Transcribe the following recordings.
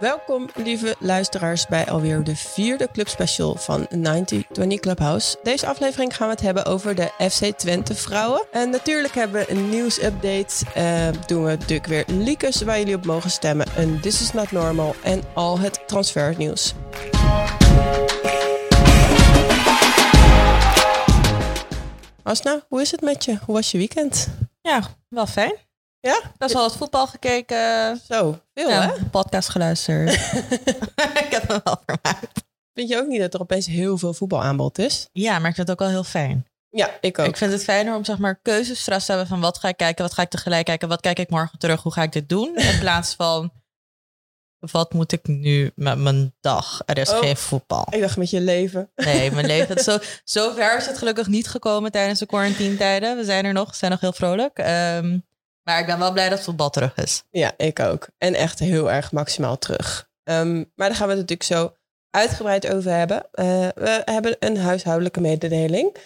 Welkom, lieve luisteraars, bij alweer de vierde clubspecial van 9020 Clubhouse. Deze aflevering gaan we het hebben over de FC Twente vrouwen. En natuurlijk hebben we een nieuwsupdate. Uh, doen we natuurlijk weer leakers waar jullie op mogen stemmen. Een This is Not Normal en al het transfernieuws. Asna, hoe is het met je? Hoe was je weekend? Ja, wel fijn. Ja? Best wel het voetbal gekeken. Zo, veel ja, hè? podcast geluisterd. ik heb me wel vermaakt. Vind je ook niet dat er opeens heel veel voetbalaanbod is? Ja, maar ik vind het ook wel heel fijn. Ja, ik ook. Ik vind het fijner om zeg maar keuzestress te hebben van wat ga ik kijken, wat ga ik tegelijk kijken, wat kijk ik morgen terug, hoe ga ik dit doen? In plaats van wat moet ik nu met mijn dag? Er is Oh. geen voetbal. Ik dacht met je leven. Nee, mijn leven. Zo, zo ver is het gelukkig niet gekomen tijdens de quarantainetijden. We zijn er nog, we zijn nog heel vrolijk. Ehm, maar ik ben wel blij dat voetbal terug is. Ja, ik ook. En echt heel erg maximaal terug. Ehm, maar daar gaan we het natuurlijk zo uitgebreid over hebben. Eh, we hebben een huishoudelijke mededeling.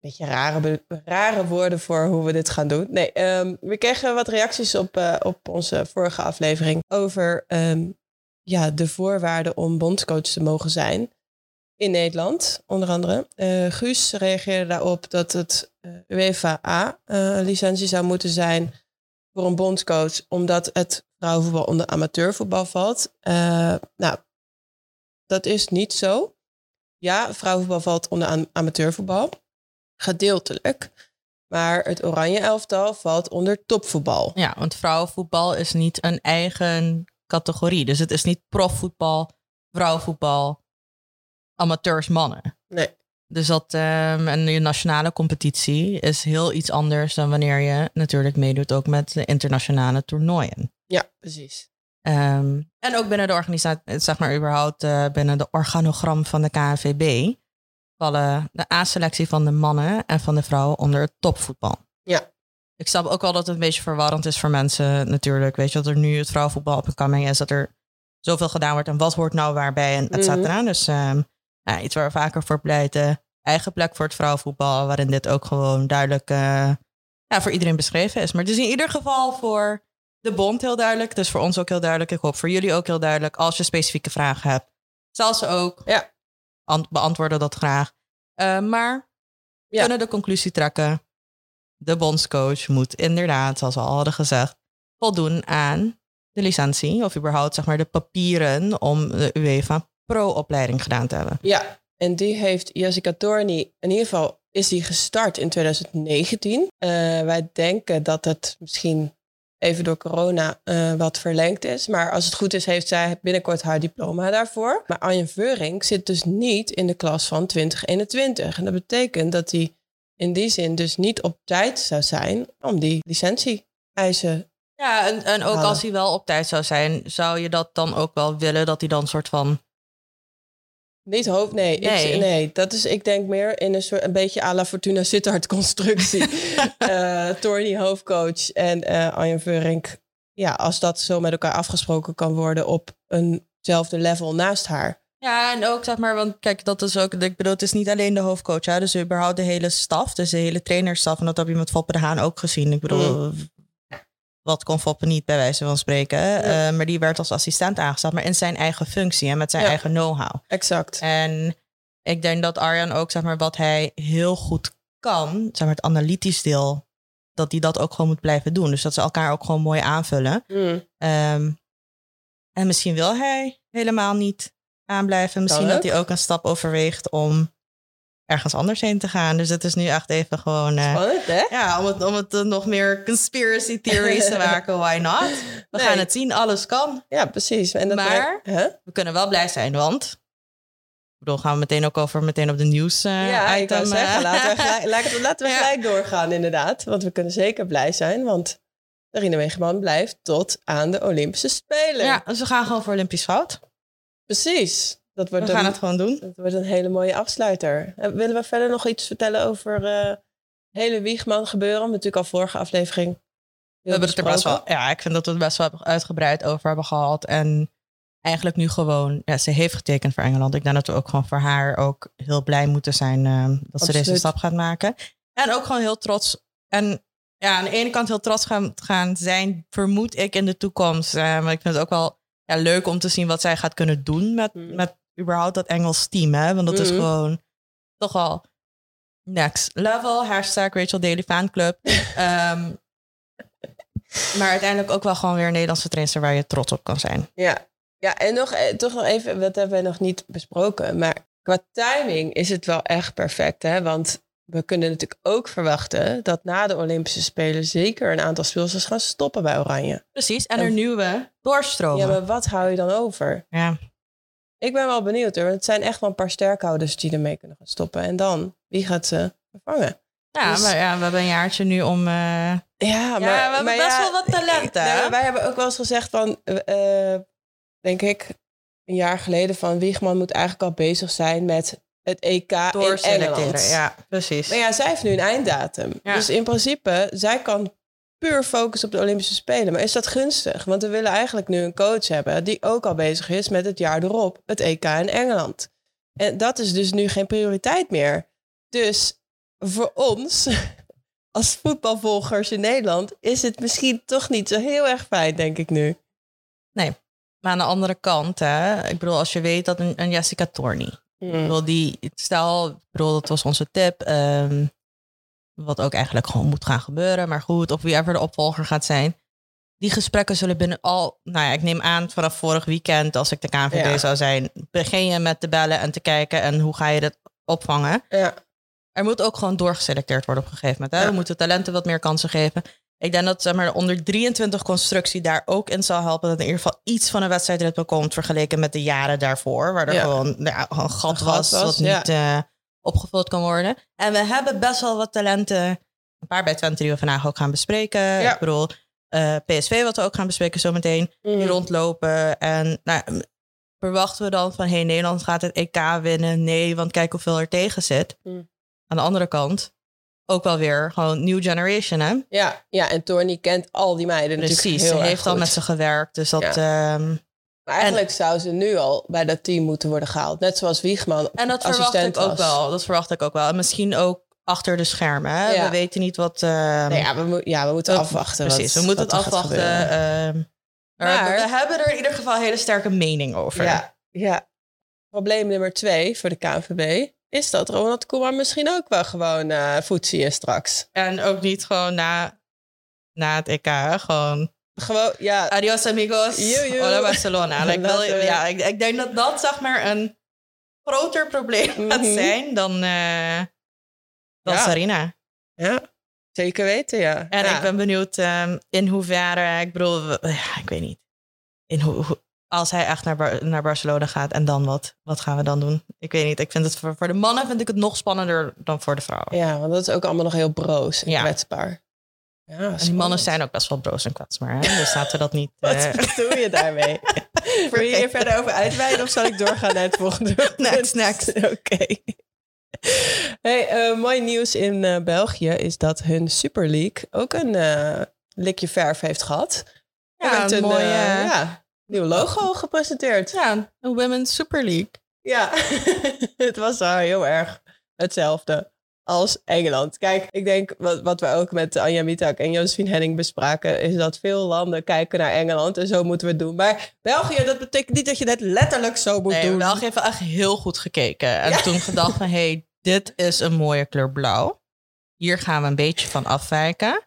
Beetje rare, rare woorden voor hoe we dit gaan doen. Nee, ehm, we kregen wat reacties op, eh, op onze vorige aflevering over ehm, ja, de voorwaarden om bondscoach te mogen zijn in Nederland, onder andere. Eh, Guus reageerde daarop dat het eh, UEFA A-licentie zou moeten zijn voor een bondscoach, omdat het vrouwenvoetbal onder amateurvoetbal valt. Eh, nou, dat is niet zo. Ja, vrouwenvoetbal valt onder amateurvoetbal, gedeeltelijk. Maar het oranje elftal valt onder topvoetbal. Ja, want vrouwenvoetbal is niet een eigen categorie. Dus het is niet profvoetbal, vrouwenvoetbal, amateurs, mannen. Nee, Dus dat ehm en je nationale competitie is heel iets anders dan wanneer je natuurlijk meedoet ook met de internationale toernooien. ja, precies. Ehm, en ook binnen de organisatie, zeg maar überhaupt eh, binnen de organogram van de KNVB, vallen de A-selectie van de mannen en van de vrouwen onder het topvoetbal. Ja. Ik snap ook wel dat het een beetje verwarrend is voor mensen natuurlijk. Weet je, dat er nu het vrouwenvoetbal op een coming is, dat er zoveel gedaan wordt en wat hoort nou waarbij en et cetera. Dus ehm, nou, iets waar we vaker voor pleiten. Eigen plek voor het vrouwenvoetbal, waarin dit ook gewoon duidelijk eh, ja, voor iedereen beschreven is. Maar het is in ieder geval voor de bond heel duidelijk. Dus voor ons ook heel duidelijk. Ik hoop voor jullie ook heel duidelijk. Als je specifieke vragen hebt, zal ze ook Ja. ant- beantwoorden dat graag. Eh, maar we Ja. kunnen de conclusie trekken. De bondscoach moet inderdaad, zoals we al hadden gezegd, voldoen aan de licentie. Of überhaupt zeg maar de papieren om de UEFA Pro-opleiding gedaan te hebben. Ja, en die heeft Jessica Torni, in ieder geval is die gestart in 2019. Eh, wij denken dat het misschien even door corona eh, wat verlengd is. Maar als het goed is, heeft zij binnenkort haar diploma daarvoor. Maar Arjen Veurink zit dus niet in de klas van 2021. En dat betekent dat hij in die zin dus niet op tijd zou zijn om die licentie-eisen Ja, en, en ook Halen. als hij wel op tijd zou zijn, zou je dat dan ook wel willen dat hij dan soort van. Niet hoofd, nee. Nee. Ik, nee, dat is, ik denk meer in een soort, een beetje à la Fortuna Sittard constructie. Eh Torny hoofdcoach en eh Arjen Veurink. Ja, als dat zo met elkaar afgesproken kan worden op eenzelfde level naast haar. Ja, en ook zeg maar, want kijk, dat is ook, ik bedoel, het is niet alleen de hoofdcoach, hè, dus überhaupt de hele staf, dus de hele trainerstaf. En dat heb je met Foppe de Haan ook gezien. Ik bedoel, wat kon Foppe niet bij wijze van spreken, Eh, maar die werd als assistent aangesteld, maar in zijn eigen functie en met zijn Ja. eigen know-how. Exact. En ik denk dat Arjan ook, zeg maar, wat hij heel goed kan, zeg maar, het analytisch deel, dat hij dat ook gewoon moet blijven doen. Dus dat ze elkaar ook gewoon mooi aanvullen. Mm. Ehm, en misschien wil hij helemaal niet aanblijven. Misschien dat ook. hij ook een stap overweegt om ergens anders heen te gaan. Dus het is nu echt even gewoon... Spannend, hè? ja, om het, om het eh, nog meer conspiracy theories te maken. Why not? We Nee. gaan het zien. Alles kan. Ja, precies. En dat Maar- Huh? We kunnen wel blij zijn, want... Ik bedoel, gaan we meteen ook over meteen op de nieuws eh ja, ik wou zeggen, laten we, gelijk, laten we, Ja. gelijk doorgaan inderdaad. Want we kunnen zeker blij zijn, want Darine Wegeman blijft tot aan de Olympische Spelen. Ja, dus we gaan gewoon voor Olympisch goud. Precies. Dat We wordt, gaan een, het gewoon doen. dat wordt een hele mooie afsluiter. Eh, willen we verder nog iets vertellen over eh hele Wiegman gebeuren? We natuurlijk al vorige aflevering. We hebben het er best wel. Ja, ik vind dat we het best wel uitgebreid over hebben gehad. En eigenlijk nu gewoon, ja, ze heeft getekend voor Engeland. Ik denk dat we ook gewoon voor haar ook heel blij moeten zijn eh, dat ze deze stap gaat maken. En ook gewoon heel trots. En ja, aan de ene kant heel trots gaan, gaan zijn, vermoed ik in de toekomst. Maar ik vind het ook wel ja, leuk om te zien wat zij gaat kunnen doen met, Mm. met überhaupt dat Engels team. Hè? Want dat is Mhm. gewoon toch wel next level. Hashtag Rachel Daily Fanclub. Ehm, maar uiteindelijk ook wel gewoon weer een Nederlandse trainster waar je trots op kan zijn. Ja, ja en nog, eh, toch nog even, wat hebben we nog niet besproken. Maar qua timing is het wel echt perfect. Hè? Want we kunnen natuurlijk ook verwachten dat na de Olympische Spelen zeker een aantal speelsters gaan stoppen bij Oranje. Precies. En En- er nieuwe doorstromen. Ja, maar wat hou je dan over? ja. Ik ben wel benieuwd hoor. want Het zijn echt wel een paar sterkhouders die ermee kunnen gaan stoppen. En dan, wie gaat ze vervangen? Ja, Dus- maar ja, we hebben een jaartje nu om... eh, Ja, maar, we hebben maar best ja, wel wat talenten, ik- nou, wij hebben ook wel eens gezegd van, eh, denk ik, een jaar geleden van Wiegman moet eigenlijk al bezig zijn met het EK in. Engeland. Ja, precies. Maar ja, zij heeft nu een einddatum. Ja. Dus in principe, zij kan puur focussen op de Olympische Spelen. Maar is dat gunstig? Want we willen eigenlijk nu een coach hebben die ook al bezig is met het jaar erop, het EK in Engeland. En dat is dus nu geen prioriteit meer. Dus voor ons, als voetbalvolgers in Nederland, is het misschien toch niet zo heel erg fijn, denk ik nu. Maar aan de andere kant, hè, ik bedoel, als je weet dat een, een Jessica Torney, ik bedoel, die, stel, ik bedoel, dat was onze tip, ehm, wat ook eigenlijk gewoon moet gaan gebeuren, maar goed, of wie ever de opvolger gaat zijn. Die gesprekken zullen binnen al, nou ja, ik neem aan vanaf vorig weekend, als ik de KNVB Ja. zou zijn, begin je met te bellen en te kijken en hoe ga je dat opvangen. Ja, Er moet ook gewoon doorgeselecteerd worden op een gegeven moment. Hè? Ja. We moeten talenten wat meer kansen geven. Ik denk dat zeg maar, de onder 23 constructie daar ook in zal helpen. Dat in ieder geval iets van een wedstrijdritme komt vergeleken met de jaren daarvoor. Waar er Ja. gewoon nou een gat Een gat was, was, wat ja. niet eh, opgevuld kan worden. En we hebben best wel wat talenten. Een paar bij Twente die we vandaag ook gaan bespreken. Ja. Ik bedoel, eh, PSV wat we ook gaan bespreken zometeen. Die Mhm. rondlopen. En nou, verwachten we dan van... hey, Nederland gaat het EK winnen? Nee, want kijk hoeveel er tegen zit. Mm. Aan de andere kant ook wel weer gewoon new generation, hè? ja, ja, en Torny kent al die meiden Precies, natuurlijk ze heel heeft al met ze gewerkt. Dus dat... ehm, Maar eigenlijk zou ze nu al bij dat team moeten worden gehaald. Net zoals Wiegman en dat verwacht ik ook wel. Dat verwacht ik ook wel. En misschien ook achter de schermen, hè? Ja. We weten niet wat... ehm, Nee, ja, we, mo- ja, we moeten afwachten. Precies, wat- we moeten het afwachten. ehm, maar we hebben er in ieder geval een hele sterke mening over. Ja, ja. Probleem nummer twee voor de KNVB is dat Ronald Koeman misschien ook wel gewoon voetzie is straks. En ook niet gewoon na, na het EK, gewoon Gewoon, ja, Adios amigos. Joe. Hola Barcelona. Like, ja, ik, ik denk dat dat zeg maar een groter probleem gaat Mhm. zijn dan, eh dan Ja. Sarina. ja, zeker weten, ja. En ja. ik ben benieuwd ehm, in hoeverre, ik bedoel, ja, ik weet niet. In hoe, als hij echt naar, Bar- naar Barcelona gaat en dan wat? Wat gaan we dan doen? Ik weet niet. Ik vind het voor, voor de mannen vind ik het nog spannender dan voor de vrouwen. Ja, want dat is ook allemaal nog heel broos en kwetsbaar. Ja, en die mannen zijn ook best wel broos en kwetsbaar. Hè? Dus laten we dat niet... Wat eh, bedoel je daarmee? Wil je hier verder over uitweiden of zal ik doorgaan naar het volgende? Next, next. Oké. Hey, eh, mooi nieuws in eh, België is dat hun Super League ook een likje verf heeft gehad. Ja, werd een een mooie- ja, nieuw logo gepresenteerd. ja, een Women's Super League. Ja, het was wel heel erg hetzelfde als Engeland. Kijk, ik denk wat, wat we ook met Anja Mitak en Josephine Henning bespraken, is dat veel landen kijken naar Engeland en zo moeten we het doen. Maar België, dat betekent niet dat je het letterlijk zo moet Nee, doen. België heeft echt heel goed gekeken. En Ja. toen gedacht van, hey, dit is een mooie kleur blauw. Hier gaan we een beetje van afwijken.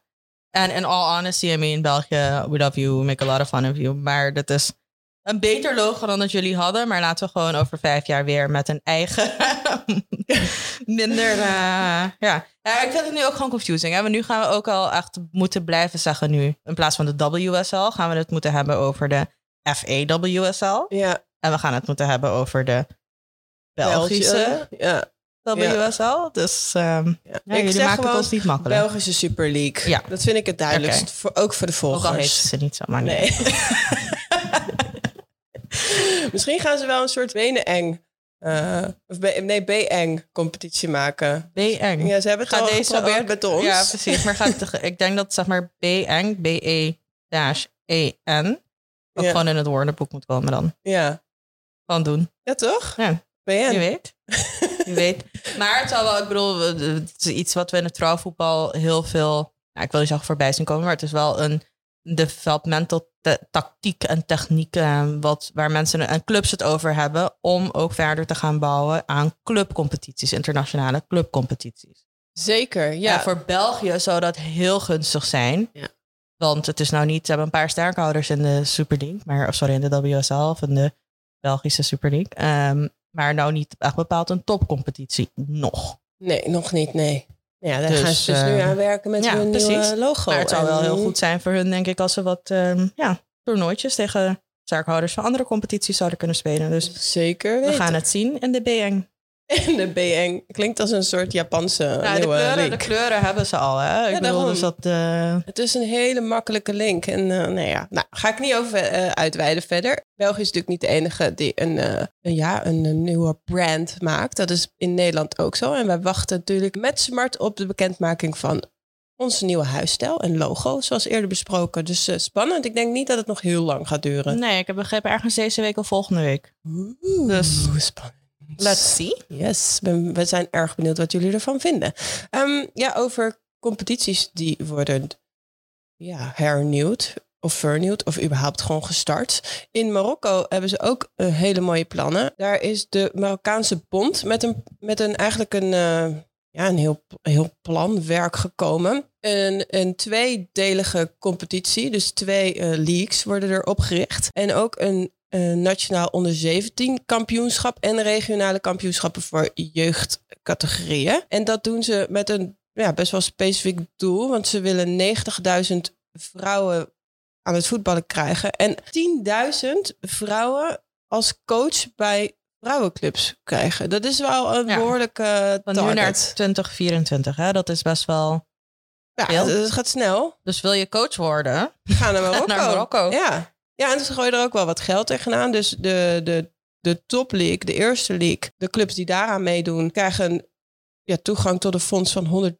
En in all honesty, I mean, België, we love you, we make a lot of fun of you. Maar dat is een beter logo dan dat jullie hadden. Maar laten we gewoon over vijf jaar weer met een eigen, minder, eh, ja. ja. Ik vind het nu ook gewoon confusing. Hè? Want nu gaan we ook al echt moeten blijven zeggen nu, in plaats van de WSL, gaan we het moeten hebben over de FAWSL. Ja, En we gaan het moeten hebben over de Belgische. Ja, WSL. Dus ehm ja. ja, jullie maken het ons niet makkelijk. Belgische Super League. Ja. Dat vind ik het duidelijkst. Voor, ook voor de Ook al heet volgers. ze niet zo, maar nee. Nee. Misschien gaan ze wel een soort Beneneng. eh of nee, B-eng competitie maken. B-eng. Ja, ze hebben het al deze geprobeerd ook- met ons. Ja, precies. Maar gaat ik denk dat zeg maar B-eng, B-E-E-N, wat Ja. gewoon in het woordenboek moet komen dan. Ja. Gewoon doen. ja, toch? Ja, BN. je weet. Je weet. Maar het zal wel, ik bedoel, het is iets wat we in het vrouwenvoetbal heel veel, nou, ik wil niet zeggen voorbij zien komen, maar het is wel een developmental te- tactiek en techniek eh, wat, waar mensen en clubs het over hebben om ook verder te gaan bouwen aan clubcompetities, internationale clubcompetities. Zeker, Ja. ja. voor België zou dat heel gunstig zijn. Ja. Want het is nou niet, ze hebben een paar sterkhouders in de Super League, maar, of sorry, in de WSL of in de Belgische Super League. Ehm, maar nou niet echt bepaald een topcompetitie. Nog. Nee, nog niet, nee. Ja, daar Dus, gaan ze dus nu eh, aan werken met ja, hun precies. nieuwe logo. Maar het zou wel heel goed zijn voor hun, denk ik, als ze wat ehm, ja, toernooitjes tegen sterkhouders van andere competities zouden kunnen spelen. Dus Zeker we weten. gaan het zien in de BN. En de BN klinkt als een soort Japanse Ja, de, nieuwe kleuren, de kleuren hebben ze al. Hè? Ik Ja, bedoel, daarom. dus dat. eh, Het is een hele makkelijke link. En eh nou ja, nou, ga ik niet over eh, uitweiden verder. België is natuurlijk niet de enige die een, eh, een, ja, een, een nieuwe brand maakt. Dat is in Nederland ook zo. En wij wachten natuurlijk met smart op de bekendmaking van onze nieuwe huisstijl en logo, zoals eerder besproken. Dus eh, spannend. Ik denk niet dat het nog heel lang gaat duren. nee, ik heb begrepen ergens deze week of volgende week. Oeh, Dus- spannend. Let's see. Yes, we zijn erg benieuwd wat jullie ervan vinden. Ehm, ja, over competities die worden ja, hernieuwd of vernieuwd of überhaupt gewoon gestart. In Marokko hebben ze ook eh, hele mooie plannen. Daar is de Marokkaanse bond met een, met een eigenlijk een, eh, ja, een heel, heel planwerk gekomen. Een, een tweedelige competitie, dus twee eh, leagues worden er opgericht. En ook een nationaal onder 17 kampioenschap en regionale kampioenschappen voor jeugdcategorieën. En dat doen ze met een ja, best wel specifiek doel, want ze willen 90.000 vrouwen aan het voetballen krijgen en 10.000 vrouwen als coach bij vrouwenclubs krijgen. Dat is wel een Ja. behoorlijke Van nu naar 2024, hè? dat is best wel. ja, veel. het gaat snel. Dus wil je coach worden? Ga naar Marokko. Naar Marokko. Ja. Ja, en ze gooien er ook wel wat geld tegenaan. Dus de, de, de top league, de eerste league, de clubs die daaraan meedoen, krijgen ja, toegang tot een fonds van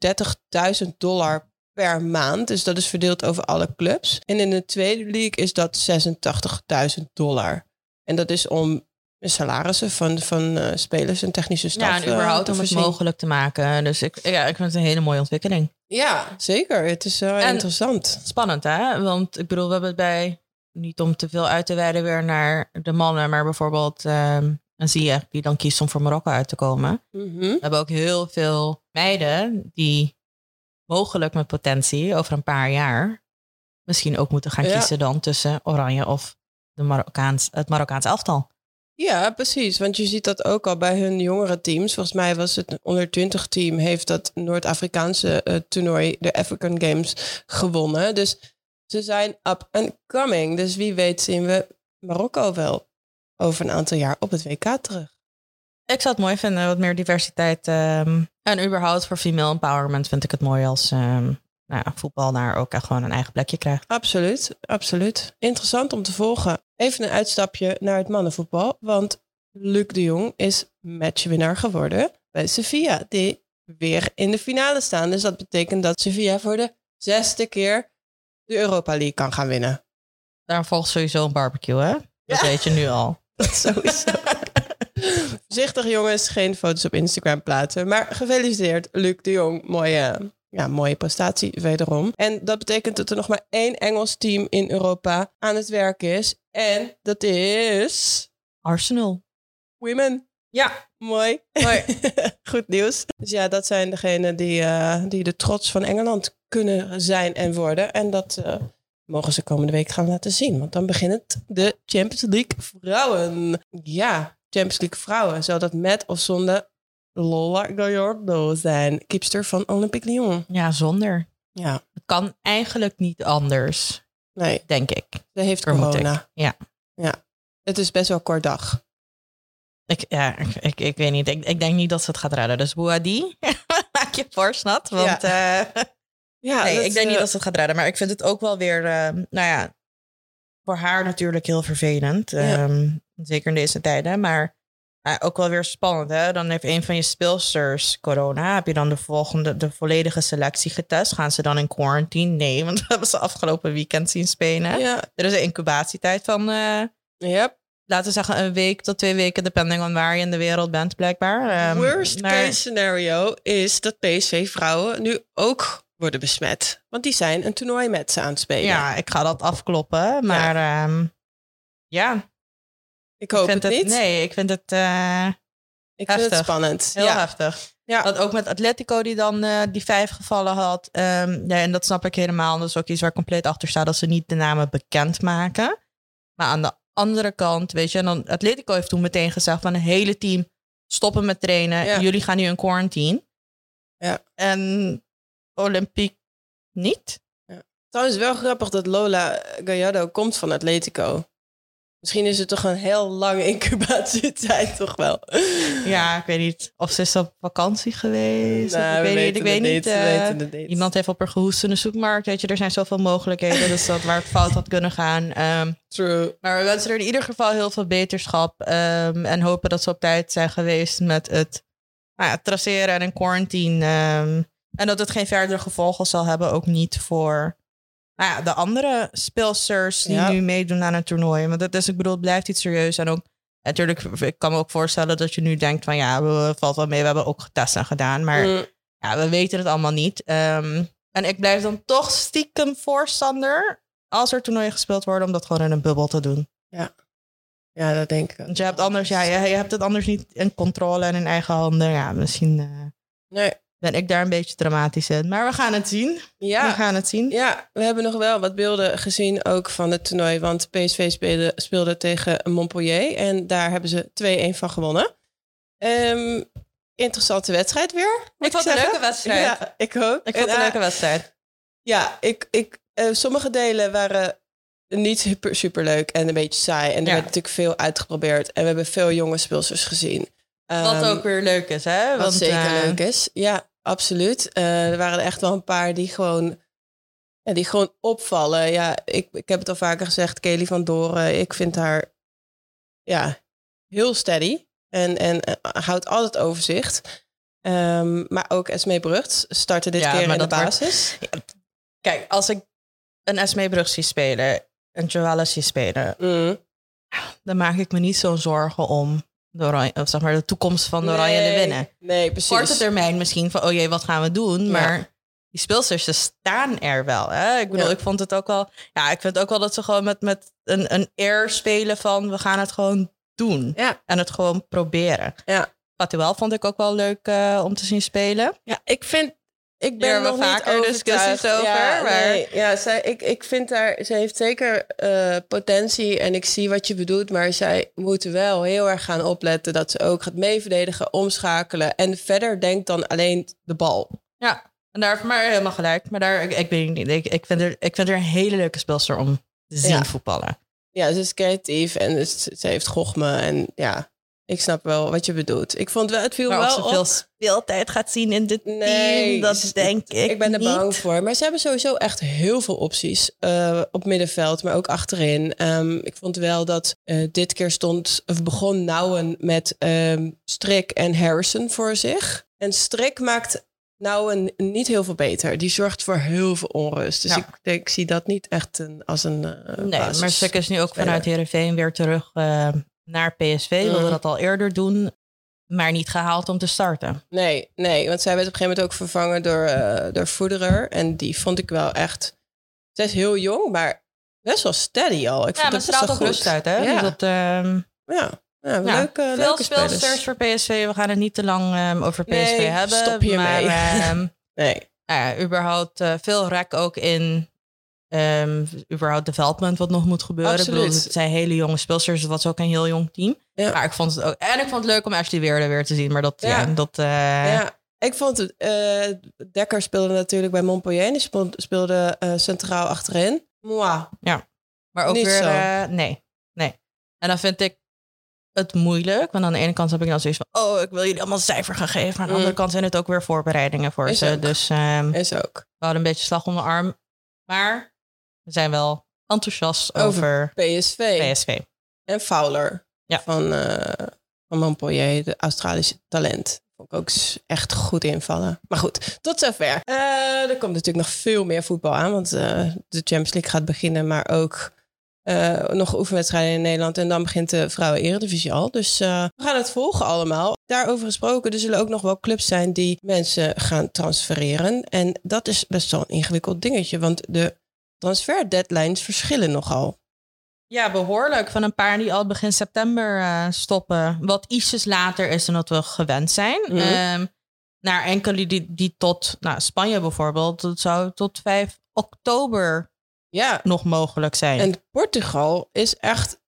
130.000 dollar per maand. Dus dat is verdeeld over alle clubs. En in de tweede league is dat 86.000 dollar. En dat is om de salarissen van, van eh, spelers en technische staf Ja, en eh, überhaupt te om het mogelijk te maken. Dus ik, ja, ik vind het een hele mooie ontwikkeling. Ja, zeker. Het is En- interessant. Spannend, hè? Want ik bedoel, we hebben het bij, niet om te veel uit te wijden weer naar de mannen, maar bijvoorbeeld ehm een Ziyech die dan kiest om voor Marokko uit te komen. Mhm. We hebben ook heel veel meiden die mogelijk met potentie over een paar jaar misschien ook moeten gaan Ja. kiezen dan tussen Oranje of de Marokkaans, het Marokkaans elftal. Ja, precies. Want je ziet dat ook al bij hun jongere teams. Volgens mij was het onder 20 team heeft dat Noord-Afrikaanse eh, toernooi, de African Games, gewonnen. Dus ze zijn up and coming. Dus wie weet zien we Marokko wel over een aantal jaar op het WK terug. Ik zou het mooi vinden, wat meer diversiteit. ehm, en überhaupt voor female empowerment vind ik het mooi als ehm, nou ja, voetbal daar ook echt gewoon een eigen plekje krijgt. Absoluut, absoluut. Interessant om te volgen. Even een uitstapje naar het mannenvoetbal. Want Luc de Jong is matchwinnaar geworden bij Sevilla. Die weer in de finale staan. Dus dat betekent dat Sevilla voor de zesde keer de Europa League kan gaan winnen. Daar volgt sowieso een barbecue, hè? Dat weet je nu al. Sowieso. Voorzichtig jongens, geen foto's op Instagram plaatsen. Maar gefeliciteerd, Luc de Jong. Mooie, ja, mooie prestatie wederom. En dat betekent dat er nog maar één Engels team in Europa aan het werk is. En dat is Arsenal. Women. Ja. Mooi. Mooi. Goed nieuws. Dus ja, dat zijn degenen die, eh, die de trots van Engeland kunnen zijn en worden. En dat eh, mogen ze komende week gaan laten zien. Want dan begint de Champions League vrouwen. Ja, Champions League vrouwen. Zou dat met of zonder Lola Gallardo zijn. Keepster van Olympique Lyon. Ja, zonder. Ja, Het kan eigenlijk niet anders, nee, denk ik. ze heeft Vermoed ik. corona. Ja. Ja, het is best wel kort dag. Ik, ja, ik, ik, ik weet niet. Ik, ik denk niet dat ze het gaat redden. Dus Boadi, maak je voorsnat. Want eh, Ja, nee, dat, ik denk niet dat ze het gaat redden. Maar ik vind het ook wel weer, eh, nou ja, voor haar natuurlijk heel vervelend. Ja. Ehm, zeker in deze tijden. Maar ook wel weer spannend. Hè? Dan heeft een van je speelsters corona. Heb je dan de volgende, de volledige selectie getest? Gaan ze dan in quarantine? Nee, want dat hebben ze afgelopen weekend zien spelen. Ja, Er is een incubatietijd van, eh, yep. laten we zeggen, een week tot twee weken, depending on waar je in de wereld bent, blijkbaar. Ehm, Worst maar- case scenario is dat PSV vrouwen nu ook worden besmet. Want die zijn een toernooi met ze aan het spelen. Ja, ik ga dat afkloppen. Maar ehm, ja, ik hoop ik het, niet. Nee, ik vind het eh, ik vind het heftig. spannend. heel ja. heftig. Ja. Want ook met Atletico die dan eh, die vijf gevallen had. Ehm, ja, en dat snap ik helemaal. Dat is ook iets waar ik compleet achter sta. Dat ze niet de namen bekend maken. Maar aan de andere kant, weet je. En dan Atletico heeft toen meteen gezegd van een hele team stoppen met trainen. Ja. Jullie gaan nu in quarantine. Ja. En Olympique niet. Trouwens wel grappig dat Lola Gallardo komt van Atletico. Misschien is het toch een heel lange incubatietijd toch wel. Ja, ik weet niet. Of ze is op vakantie geweest. Nou, ik we weet niet. Ik weet het niet. we eh, weten niet. Iemand heeft op haar gehoest in de supermarkt. Weet je, er zijn zoveel mogelijkheden. dus dat waar het fout had kunnen gaan. Ehm, True. maar we wensen er in ieder geval heel veel beterschap. ehm, en hopen dat ze op tijd zijn geweest met het nou ja, traceren en in quarantine. ehm, en dat het geen verdere gevolgen zal hebben. Ook niet voor nou ja, de andere speelsters die Ja. nu meedoen aan het toernooi. Want dat is, ik bedoel, het blijft iets serieus. En ook natuurlijk, ik kan me ook voorstellen dat je nu denkt van ja, we, valt wel mee. We hebben ook getest en gedaan. Maar Mm, ja, we weten het allemaal niet. Ehm, en ik blijf dan toch stiekem voorstander als er toernooien gespeeld worden, om dat gewoon in een bubbel te doen. ja, dat denk ik. Want je hebt anders, ja, je, je hebt het anders niet in controle en in eigen handen. Ja, misschien eh, Nee. Ben ik daar een beetje dramatisch in. Maar we gaan het zien. We Ja, gaan het zien. ja, we hebben nog wel wat beelden gezien ook van het toernooi. Want PSV speelde, speelde tegen Montpellier. En daar hebben ze 2-1 van gewonnen. Ehm, interessante wedstrijd weer. Ik vond het een leuke wedstrijd. Ja, ik ook. Ik vond het een eh, leuke wedstrijd. Ja, ik, ik, eh, sommige delen waren niet super, super leuk en een beetje saai. En er Ja. werd natuurlijk veel uitgeprobeerd. En we hebben veel jonge speelsters gezien. Wat Ehm, ook weer leuk is, hè? Wat Want, zeker eh, leuk is. Ja, absoluut. Eh, er waren er echt wel een paar die gewoon, ja, die gewoon opvallen. Ja, ik, ik heb het al vaker gezegd. Kelly van Doren, ik vind haar ja, heel steady. En, en eh, houdt altijd overzicht. Ehm, maar ook Esmee Brugt startte dit Ja, keer in de wordt- basis. Kijk, als ik een Esmee Brug zie spelen, een Joelle zie spelen, Mm. dan maak ik me niet zo'n zorgen om de, oranje, of zeg maar, de toekomst van de Oranje te Nee, winnen. Nee, precies. Korte termijn misschien van, oh jee, wat gaan we doen? Ja. Maar die speelsters, ze staan er wel. Hè? Ik bedoel, Ja. ik vond het ook wel... Ja, ik vind ook wel dat ze gewoon met, met een, een air spelen van... we gaan het gewoon doen. Ja. En het gewoon proberen. Ja. Patuel vond ik ook wel leuk eh, om te zien spelen. Ja, ik vind. Ik ben hebben nog we niet vaker discussies over, Ja, maar- nee, ja zij, ik, ik vind haar. Ze heeft zeker eh, potentie en ik zie wat je bedoelt, maar zij moet wel heel erg gaan opletten dat ze ook gaat meeverdedigen, omschakelen en verder denkt dan alleen de bal. Ja, en daar heeft maar helemaal gelijk. Maar daar, ik, ik weet niet, ik, ik, vind er, ik vind er een hele leuke speelster om te zien Ja. voetballen. Ja, ze is creatief en ze, ze heeft gochme en ja, ik snap wel wat je bedoelt. Ik vond wel, het viel Maar wel op. veel speeltijd gaat zien in dit Nee, team, dat denk ik Ik ben er niet. bang voor. Maar ze hebben sowieso echt heel veel opties eh, op middenveld, maar ook achterin. Ehm, ik vond wel dat eh, dit keer stond, of begon Nouwen met ehm, Strik en Harrison voor zich. En Strik maakt Nouwen niet heel veel beter. Die zorgt voor heel veel onrust. Dus Ja. ik, denk, ik zie dat niet echt een, als een uh, Nee, maar Suk is nu ook vanuit Heerenveen weer terug eh, naar PSV. Mm. Wilde dat al eerder doen, maar niet gehaald om te starten. Nee, nee, want zij werd op een gegeven moment ook vervangen door, eh door Voederer. En die vond ik wel echt... Zij is heel jong, maar best wel steady al. Ik Ja, vond maar ze straalt ook rust uit, hè? Ja. Dus dat, ehm, Ja, ja, leuke, veel leuke speelsters voor PSV. We gaan het niet te lang ehm, over PSV Nee, hebben. stop hiermee. Maar ehm, Nee, nou ja, überhaupt eh, veel rek ook in ehm überhaupt development wat nog moet gebeuren. Ik Absoluut. bedoel, het zijn hele jonge speelsters. Het was ook een heel jong team. Ja. Maar ik vond het ook... En ik vond het leuk om Ashley Weerle weer te zien. Maar dat... Ja. Ja. dat eh, ja. Ik vond het... eh, Dekker speelde natuurlijk bij Montpellier. Die speelde, eh, centraal achterin. Moi. Maar ook Niet weer... nee, nee. En dan vind ik het moeilijk. Want aan de ene kant heb ik dan zoiets van... Oh, ik wil jullie allemaal een cijfer gaan geven. Maar aan de Mm. andere kant zijn het ook weer voorbereidingen voor Is ze. ook. Dus ehm, we Is ook. hadden een beetje slag om de arm. Maar we zijn wel enthousiast Over over, PSV. PSV. En Fowler. Ja. Van, eh, van Montpellier, de Australische talent. Vond ik ook echt goed invallen. Maar goed, tot zover. Eh, er komt natuurlijk nog veel meer voetbal aan. Want eh, de Champions League gaat beginnen. Maar ook uh, nog oefenwedstrijden in Nederland. En dan begint de vrouwen eredivisie al. Dus uh, we gaan het volgen allemaal. Daarover gesproken, er zullen ook nog wel clubs zijn die mensen gaan transfereren. En dat is best wel een ingewikkeld dingetje. Want de transfer deadlines verschillen nogal. Ja, behoorlijk. Van een paar die al begin september uh, stoppen. Wat ietsjes later is dan dat we gewend zijn. Mm -hmm. naar enkele die, die tot nou, Spanje bijvoorbeeld. Dat zou tot 5 oktober ja. nog mogelijk zijn. En Portugal is echt.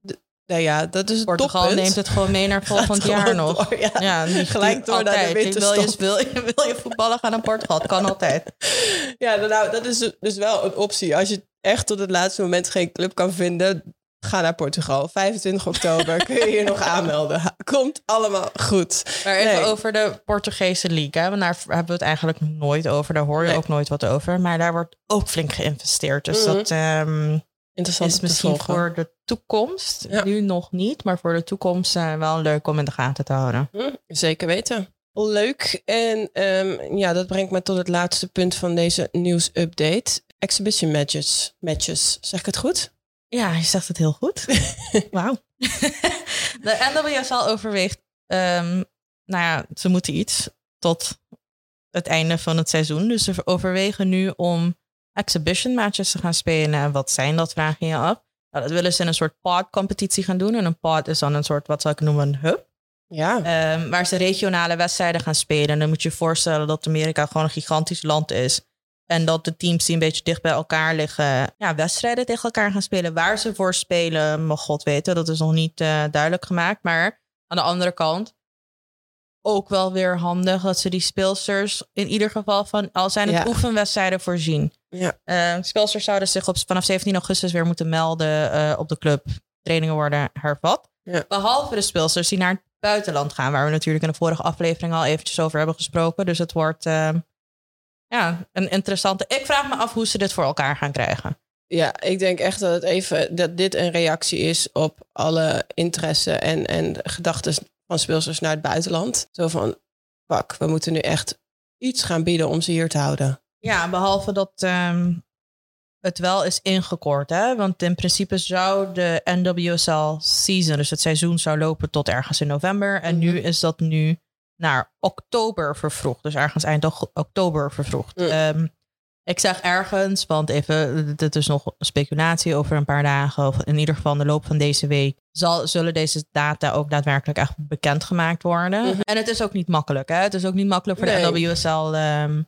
Nou ja, dat is het Portugal toppunt. neemt het gewoon mee naar volgend jaar nog. Door, ja. ja, niet gelijk door altijd. naar de winterstop. Wil je, wil, je, wil je voetballen gaan naar Portugal? Kan altijd. Ja, nou, dat is dus wel een optie. Als je echt tot het laatste moment geen club kan vinden, Ga naar Portugal. 25 oktober kun je je nog aanmelden. Komt allemaal goed. Maar even nee. over de Portugese? Want daar hebben we het eigenlijk nooit over. Daar hoor je nee. ook nooit wat over. Maar daar wordt ook flink geïnvesteerd. Dus mm -hmm. dat um, Interessant is misschien voor de toekomst. Ja. Nu nog niet. Maar voor de toekomst uh, wel leuk om in de gaten te houden. Mm, zeker weten. Leuk. En um, ja, dat brengt me tot het laatste punt van deze nieuwsupdate. Exhibition matches. matches. Zeg ik het goed? Ja, je zegt het heel goed. Wauw. de NWSL overweegt, um, nou ja, ze moeten iets tot het einde van het seizoen. Dus ze overwegen nu om exhibition matches te gaan spelen. Wat zijn dat, vraag je je af. Nou, dat willen ze in een soort pod-competitie gaan doen. En een pod is dan een soort, wat zou ik noemen, een hub. Ja. Um, waar ze regionale wedstrijden gaan spelen. En dan moet je je voorstellen dat Amerika gewoon een gigantisch land is. En dat de teams die een beetje dicht bij elkaar liggen, ja, wedstrijden tegen elkaar gaan spelen. Waar ze voor spelen, mag God weten. Dat is nog niet uh, duidelijk gemaakt. Maar aan de andere kant, ook wel weer handig dat ze die speelsters in ieder geval van, al zijn het ja. oefenwedstrijden voorzien. Ja. Uh, speelsters zouden zich op, vanaf 17 augustus weer moeten melden uh, op de club. Trainingen worden hervat. Ja. Behalve de speelsters die naar het buitenland gaan, waar we natuurlijk in de vorige aflevering al eventjes over hebben gesproken. Dus het wordt uh, ja, een interessante. Ik vraag me af hoe ze dit voor elkaar gaan krijgen. Ja, ik denk echt dat het even dat dit een reactie is op alle interesse en, en gedachten van speelsters naar het buitenland. Zo van, pak, we moeten nu echt iets gaan bieden om ze hier te houden. Ja, behalve dat um, het wel is ingekort. Hè? Want in principe zou de NWSL season, dus het seizoen, zou lopen tot ergens in november. En mm -hmm. nu is dat nu naar oktober vervroegd. Dus ergens eind oktober vervroegd. Mm. Um, ik zeg ergens, want even, dit is nog speculatie over een paar dagen, of in ieder geval in de loop van deze week, zal, zullen deze data ook daadwerkelijk echt bekendgemaakt worden. Mhm. En het is ook niet makkelijk. Hè? Het is ook niet makkelijk voor Nee. de NWSL um,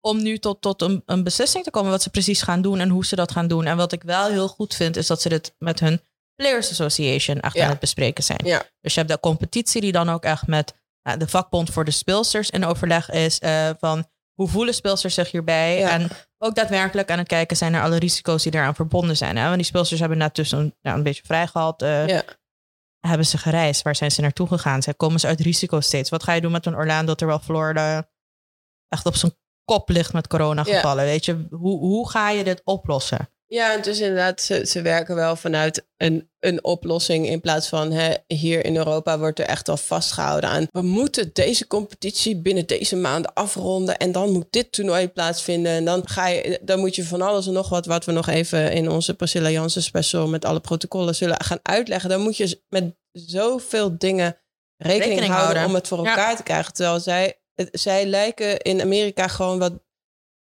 om nu tot, tot een, een beslissing te komen wat ze precies gaan doen en hoe ze dat gaan doen. En wat ik wel heel goed vind, is dat ze dit met hun Players Association echt Ja. aan het bespreken zijn. Ja. Dus je hebt de competitie die dan ook echt met nou, de vakbond voor de speelsters in overleg is eh, van hoe voelen speelsters zich hierbij? Ja. En ook daadwerkelijk aan het kijken zijn naar alle risico's die daaraan verbonden zijn. Hè? Want die speelsters hebben net dus een, nou, een beetje vrijgehaald. eh, Ja. Hebben ze gereisd? Waar zijn ze naartoe gegaan? Zij komen ze uit risicostates. Wat ga je doen met een Orlando terwijl Florida echt op zijn kop ligt met corona Ja. Weet je, hoe, hoe ga je dit oplossen? Ja, het is inderdaad, ze, ze werken wel vanuit een, een oplossing in plaats van hè, hier in Europa wordt er echt al vastgehouden aan. We moeten deze competitie binnen deze maanden afronden en dan moet dit toernooi plaatsvinden. En dan, ga je, dan moet je van alles en nog wat, wat we nog even in onze Priscilla Jansen special met alle protocollen zullen gaan uitleggen. Dan moet je met zoveel dingen rekening, Rekening houden, houden. om het voor Ja. elkaar te krijgen. Terwijl zij, het- zij lijken in Amerika gewoon wat,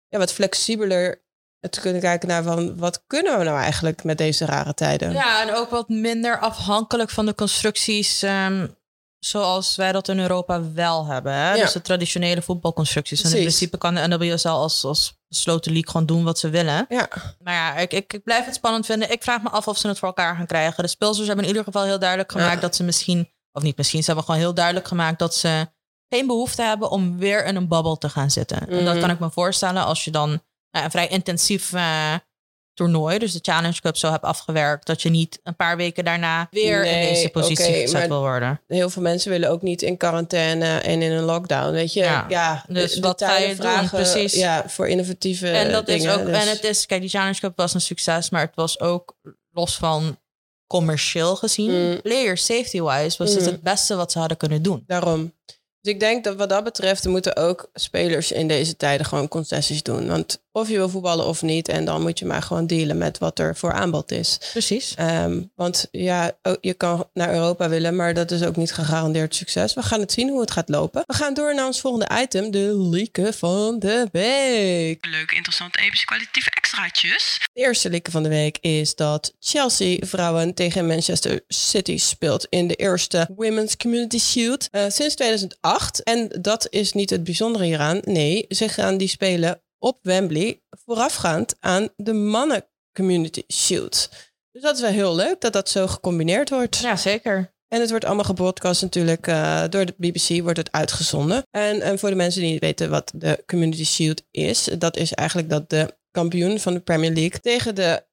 ja, wat flexibeler te kunnen kijken naar van wat kunnen we nou eigenlijk met deze rare tijden. Ja, en ook wat minder afhankelijk van de constructies ehm, zoals wij dat in Europa wel hebben. Hè? Ja. Dus de traditionele voetbalconstructies. En in principe kan de NWSL als, als besloten league gewoon doen wat ze willen. Ja. Maar ja, ik, ik, ik blijf het spannend vinden. Ik vraag me af of ze het voor elkaar gaan krijgen. De speelsters hebben in ieder geval heel duidelijk gemaakt Ja. dat ze misschien, of niet misschien, ze hebben gewoon heel duidelijk gemaakt dat ze geen behoefte hebben om weer in een bubbel te gaan zitten. En dat Mhm. kan ik me voorstellen als je dan nou, een vrij intensief eh, toernooi, dus de Challenge Cup, zo hebt afgewerkt. Dat je niet een paar weken daarna weer in deze positie gezet wil worden. Heel veel mensen willen ook niet in quarantaine en in een lockdown, weet je. Ja. Ja, Dus de- wat de ga je doen? vragen, Precies. Ja, voor innovatieve en dat dingen. is ook, dus- en het is, kijk, die Challenge Cup was een succes, maar het was ook los van commercieel gezien, Mm. player safety wise, was het Mm. het beste wat ze hadden kunnen doen. Daarom. Dus ik denk dat wat dat betreft moeten ook spelers in deze tijden gewoon concessies doen. Want of je wil voetballen of niet, en dan moet je maar gewoon dealen met wat er voor aanbod is. Precies. Ehm, want ja, oh, je kan naar Europa willen, maar dat is ook niet gegarandeerd succes. We gaan het zien hoe het gaat lopen. We gaan door naar ons volgende item, de lieken van de week. Leuke, interessante, epische, kwalitatieve extraatjes. De eerste lieken van de week is dat Chelsea vrouwen tegen Manchester City speelt in de eerste Women's Community Shield uh, sinds 2008. En dat is niet het bijzondere hieraan. Nee, ze gaan die spelen op Wembley voorafgaand aan de mannen Community Shield. Dus dat is wel heel leuk dat dat zo gecombineerd wordt. Ja, zeker. En het wordt allemaal gebroadcast natuurlijk uh, door de BBC wordt het uitgezonden. En, en voor de mensen die niet weten wat de Community Shield is, dat is eigenlijk dat de kampioen van de Premier League tegen de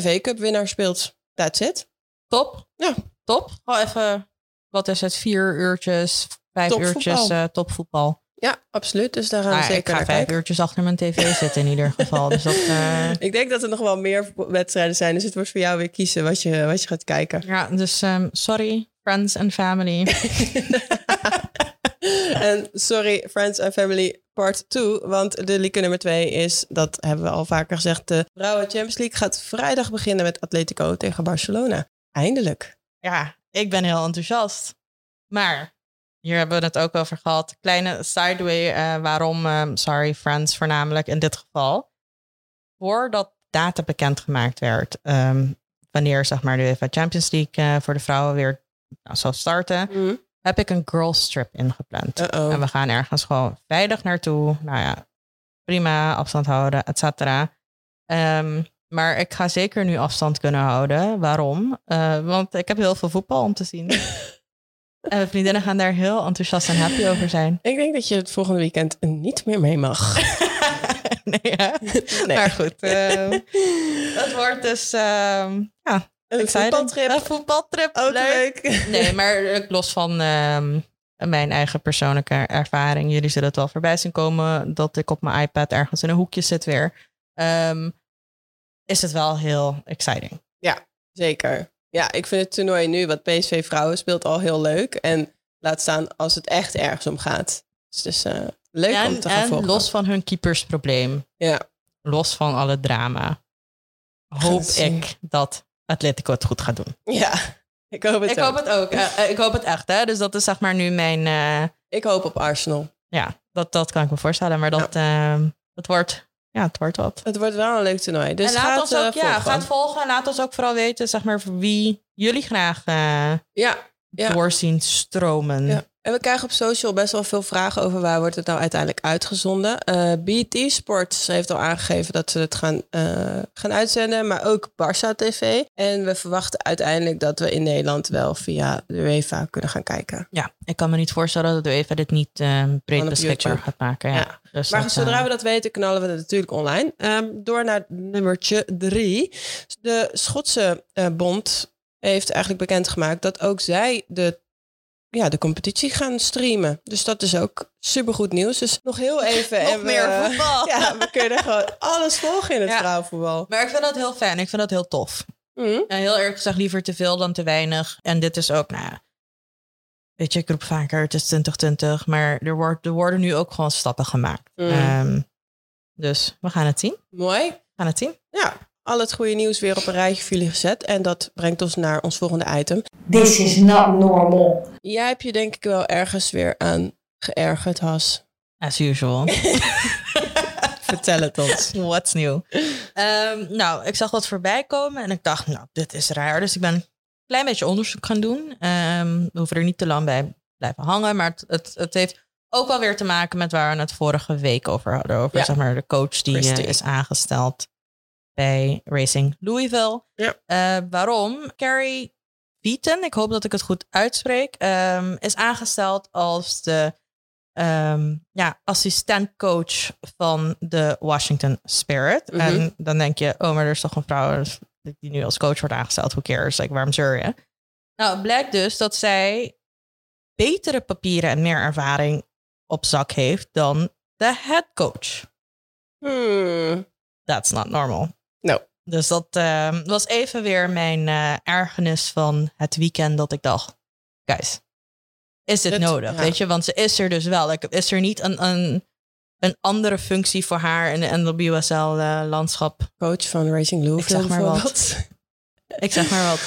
FA Cup winnaar speelt. That's it. Top. Ja. Top. Gewoon even, wat is het, vier uurtjes, vijf Topvoetbal. uurtjes uh, topvoetbal. Ja, absoluut. Dus daar gaan we ik zeker ga naar vijf kijken. uurtjes achter mijn tv zitten in ieder geval. Dus dat, eh, Ik denk dat er nog wel meer wedstrijden zijn. Dus het wordt voor jou weer kiezen wat je, wat je gaat kijken. ja, dus ehm, sorry, friends and family. en sorry, Friends and Family Part 2. Want de lieke nummer 2 is, dat hebben we al vaker gezegd, de Vrouwen Champions League gaat vrijdag beginnen met Atletico tegen Barcelona. Eindelijk. ja, ik ben heel enthousiast. Maar hier hebben we het ook over gehad. Kleine sideway, eh, waarom, ehm, sorry, friends voornamelijk in dit geval. Voordat data bekendgemaakt werd, ehm, wanneer zeg maar de UEFA Champions League eh, voor de vrouwen weer nou, zou starten, heb ik een girls trip ingepland. Uh-oh. En we gaan ergens gewoon veilig naartoe. Nou ja, prima, afstand houden, et cetera. Ehm, maar ik ga zeker nu afstand kunnen houden. Waarom? Eh, want ik heb heel veel voetbal om te zien. en mijn vriendinnen gaan daar heel enthousiast en happy over zijn. Ik denk dat je het volgende weekend niet meer mee mag. nee. Maar goed, ehm, het wordt dus ehm ja, Een exciting. voetbaltrip. Een voetbaltrip. Ook leuk. leuk. Nee, maar eh, los van ehm, mijn eigen persoonlijke ervaring. Jullie zullen het wel voorbij zien komen dat ik op mijn iPad ergens in een hoekje zit weer. Is het wel heel exciting. Zeker. Ja, ik vind het toernooi nu, wat PSV Vrouwen speelt, al heel leuk. En laat staan als het echt ergens om gaat. Dus het is eh, leuk om te gaan en volgen. los van hun keepersprobleem, Ja, los van alle drama, hoop ik dat Atletico het goed gaat doen. ja. Ik hoop het Ik ook. hoop het ook. Eh, ik hoop het echt, hè? Dus dat is zeg maar nu mijn. eh, Ik hoop op Arsenal. ja, dat, dat kan ik me voorstellen. Maar dat, het wordt. Ja, het wordt wat. Het wordt wel een leuk toernooi. Dus en laat gaat, ons ook, eh, ja, volgen. gaat volgen. Laat ons ook vooral weten, zeg maar, voor wie jullie graag eh Ja, Ja. doorzien stromen. Ja. En we krijgen op social best wel veel vragen over waar wordt het nou uiteindelijk uitgezonden. Eh BT Sports heeft al aangegeven dat ze het gaan, eh, gaan uitzenden, maar ook Barça TV. En we verwachten uiteindelijk dat we in Nederland wel via de UEFA kunnen gaan kijken. Ja, ik kan me niet voorstellen dat de UEFA dit niet ehm, breed beschikbaar YouTube. gaat maken. Ja. Ja. Dus Maar dat, zodra we dat weten, knallen we het natuurlijk online. Ehm, door naar nummertje drie. De Schotse bond heeft eigenlijk bekendgemaakt dat ook zij de, ja, de competitie gaan streamen. Dus dat is ook supergoed nieuws. Dus nog heel even. Nog en we- meer voetbal. Ja, we kunnen gewoon alles volgen in het Ja. vrouwenvoetbal. Maar ik vind dat heel fijn. Ik vind dat heel tof. Mhm. En heel eerlijk gezegd, liever te veel dan te weinig. En dit is ook, nou ja, weet je, ik roep vaker, het is 2020. Maar er, wordt, er worden nu ook gewoon stappen gemaakt. Mm. Ehm, dus we gaan het zien. Mooi. We gaan het zien. Ja, al het goede nieuws weer op een rijtje voor jullie gezet. En dat brengt ons naar ons volgende item. This is not normal. Jij hebt je denk ik wel ergens weer aan geërgerd, Has. As usual. Vertel het ons. What's new? Ehm, nou, ik zag wat voorbij komen en ik dacht, nou, dit is raar. Dus ik ben een klein beetje onderzoek gaan doen. Ehm, we hoeven er niet te lang bij blijven hangen, maar het, het, het heeft ook wel weer te maken met waar we het vorige week over hadden. Over Ja. zeg maar de coach die is aangesteld bij Racing Louisville. Ja. Eh, waarom? Carrie Beaton, ik hoop dat ik het goed uitspreek, ehm, is aangesteld als de ehm, ja, assistentcoach van de Washington Spirit. Mhm. En dan denk je, oh, maar er is toch een vrouw die nu als coach wordt aangesteld. Who cares? Like, waarom zeur je? Nou, het blijkt dus dat zij betere papieren en meer ervaring op zak heeft dan de head coach. Hmm. That's not normal. Dus dat ehm, was even weer mijn eh, ergernis van het weekend dat ik dacht, guys, is dit Het- nodig, ja. weet je? Want ze is er dus wel. Is er niet een, een, een andere functie voor haar in de NWSL-landschap? Coach van Racing Louisville zeg maar wat. Ik zeg maar wat.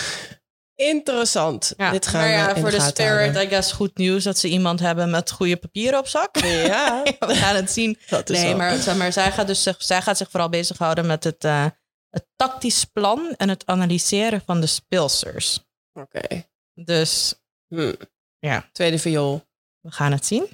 Interessant. Ja, Dit gaan maar ja, voor de Spirit, houden. I guess, goed nieuws dat ze iemand hebben met goede papieren op zak. Ja, We gaan het zien. dat is Nee, maar, zeg maar zij, gaat dus, zich- zij gaat zich vooral bezighouden met het, eh, het tactisch plan en het analyseren van de speelsters. Oké. Dus Hm. Ja. Tweede viool. we gaan het zien.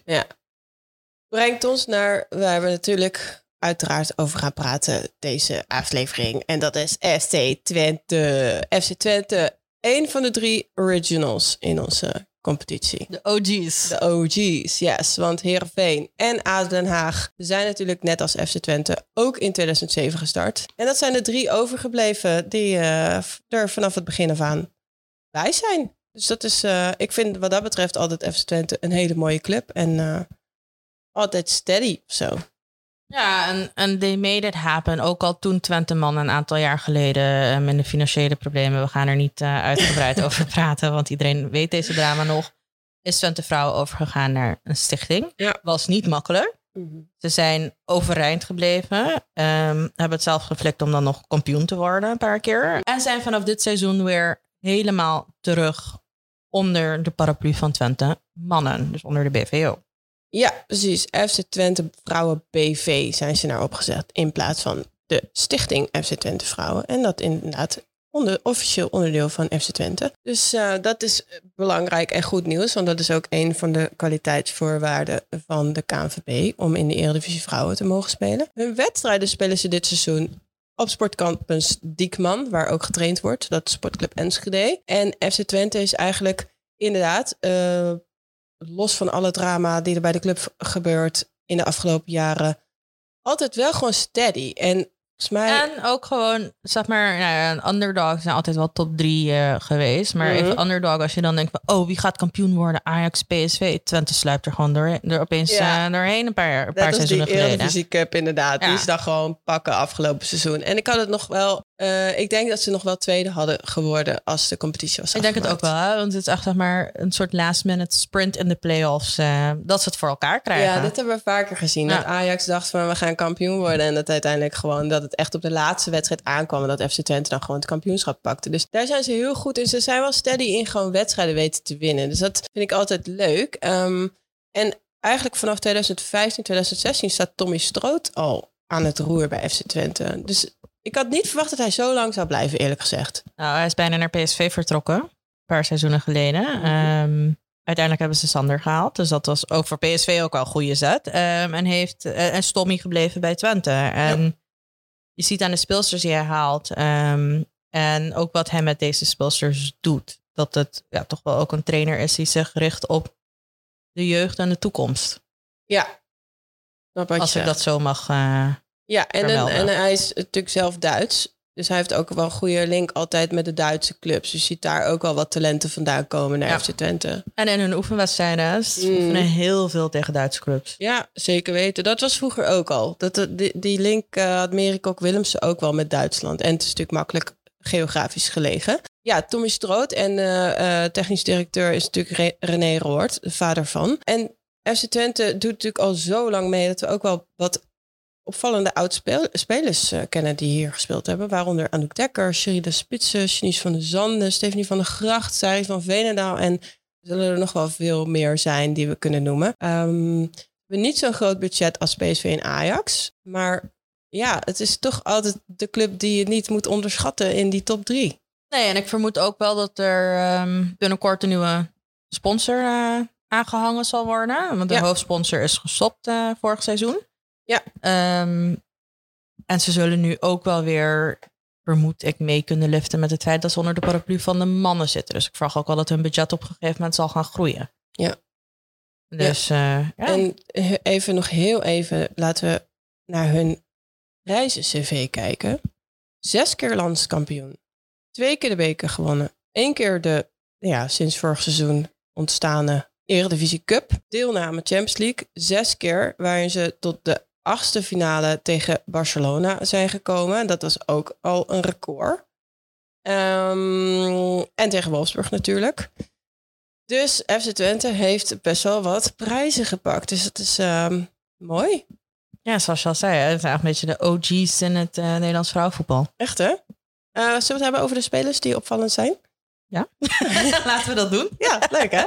Brengt ons naar waar we natuurlijk uiteraard over gaan praten deze aflevering. En dat is FC Twente. FC Twente, een van de drie originals in onze competitie. De OG's. De OG's, yes. Want Heerenveen en AS Den Haag zijn natuurlijk net als FC Twente ook in 2007 gestart. En dat zijn de drie overgebleven die eh, er vanaf het begin af aan bij zijn. Dus dat is, eh, ik vind wat dat betreft altijd FC Twente een hele mooie club. En eh, altijd steady of zo. Ja, en, en they made it happen. Ook al toen Twente man een aantal jaar geleden met de financiële problemen. We gaan er niet eh, uitgebreid over praten, want iedereen weet deze drama nog. Is Twente Vrouwen overgegaan naar een stichting. Ja. Was niet makkelijk. Ze zijn overeind gebleven. ehm, hebben het zelf geflikt om dan nog kampioen te worden een paar keer. En zijn vanaf dit seizoen weer helemaal terug onder de paraplu van Twente mannen. Dus onder de BVO. Ja, precies. FC Twente Vrouwen BV zijn ze naar opgezet. In plaats van de stichting FC Twente Vrouwen. En dat inderdaad onder, officieel onderdeel van FC Twente. Dus eh, dat is belangrijk en goed nieuws. Want dat is ook een van de kwaliteitsvoorwaarden van de KNVB. Om in de Eredivisie Vrouwen te mogen spelen. Hun wedstrijden spelen ze dit seizoen op sportcampus Diekman. Waar ook getraind wordt. Dat is Sportclub Enschede. En FC Twente is eigenlijk inderdaad... eh, los van alle drama die er bij de club gebeurt in de afgelopen jaren, altijd wel gewoon steady. En volgens mij. En ook gewoon, zeg maar, nou ja, een underdog zijn altijd wel top drie eh, geweest. Maar Mhm. even underdog, als je dan denkt van, oh, wie gaat kampioen worden? Ajax, PSV. Twente sluipt er gewoon door, er opeens Ja. eh, doorheen een paar, een paar die seizoenen geleden. Eredivisie Cup inderdaad. Ja. Die is dan gewoon pakken afgelopen seizoen. En ik had het nog wel... eh, ik denk dat ze nog wel tweede hadden geworden als de competitie was Ik denk het ook wel, hè? want het is echt maar een soort last minute sprint in de playoffs. eh dat ze het voor elkaar krijgen. Ja, dit hebben we vaker gezien. Ja. Dat Ajax dacht van we gaan kampioen worden. En dat uiteindelijk gewoon dat het echt op de laatste wedstrijd aankwam. En dat FC Twente dan gewoon het kampioenschap pakte. Dus daar zijn ze heel goed in. Ze zijn wel steady in gewoon wedstrijden weten te winnen. Dus dat vind ik altijd leuk. Ehm, en eigenlijk vanaf 2015, 2016 staat Tommy Stroot al aan het roer bij FC Twente. Dus ik had niet verwacht dat hij zo lang zou blijven, eerlijk gezegd. Nou, hij is bijna naar PSV vertrokken, een paar seizoenen geleden. Mhm. Ehm, uiteindelijk hebben ze Sander gehaald, dus dat was ook voor PSV ook wel een goede zet. Ehm, en heeft eh, en Stommy gebleven bij Twente. En je ziet aan de speelsters die hij haalt ehm, en ook wat hij met deze speelsters doet, dat het ja, toch wel ook een trainer is die zich richt op de jeugd en de toekomst. Ja. Je Als ik dat zo mag. eh, Ja, en, en hij is natuurlijk zelf Duits. Dus hij heeft ook wel een goede link altijd met de Duitse clubs. Dus je ziet daar ook wel wat talenten vandaan komen naar Ja. FC Twente. en in hun oefenwedstrijden ze Mm. oefenen heel veel tegen Duitse clubs. Ja, zeker weten. Dat was vroeger ook al. Dat, die, die link eh, had Merikok Willemsen ook wel met Duitsland. En het is natuurlijk makkelijk geografisch gelegen. Ja, Tommy Stroot en eh, eh, technisch directeur is natuurlijk Re- René Roord, de vader van. En FC Twente doet natuurlijk al zo lang mee dat we ook wel wat opvallende oud-spelers eh, kennen die hier gespeeld hebben. Waaronder Anouk Dekker, Cherie de Spitsen, Janice van der Zanden, Stephanie van der Gracht, Sari van Veenendaal. En er zullen er nog wel veel meer zijn die we kunnen noemen. Ehm, we hebben niet zo'n groot budget als PSV en Ajax. Maar ja, het is toch altijd de club die je niet moet onderschatten in die top drie. Nee, en ik vermoed ook wel dat er ehm, binnenkort een nieuwe sponsor eh, aangehangen zal worden. Want de Ja. hoofdsponsor is gestopt eh, vorig seizoen. Ja. Ehm, en ze zullen nu ook wel weer, vermoed ik, mee kunnen liften met het feit dat ze onder de paraplu van de mannen zitten. Dus ik vraag ook wel dat hun budget op een gegeven moment zal gaan groeien. Ja. Dus eh, ja. En even nog heel even laten we naar hun reizen-cv kijken. Zes keer landskampioen. Twee keer de beker gewonnen. Eén keer de, ja, sinds vorig seizoen ontstane Eredivisie Cup. Deelname Champions League. Zes keer waarin ze tot de achtste finale tegen Barcelona zijn gekomen. Dat was ook al een record. Ehm, en tegen Wolfsburg natuurlijk. Dus FC Twente heeft best wel wat prijzen gepakt. Dus dat is ehm, mooi. Ja, zoals je al zei, het zijn eigenlijk een beetje de OG's in het eh, Nederlands vrouwenvoetbal. Echt hè? Eh, zullen we het hebben over de spelers die opvallend zijn? Ja, laten we dat doen. Ja, leuk hè?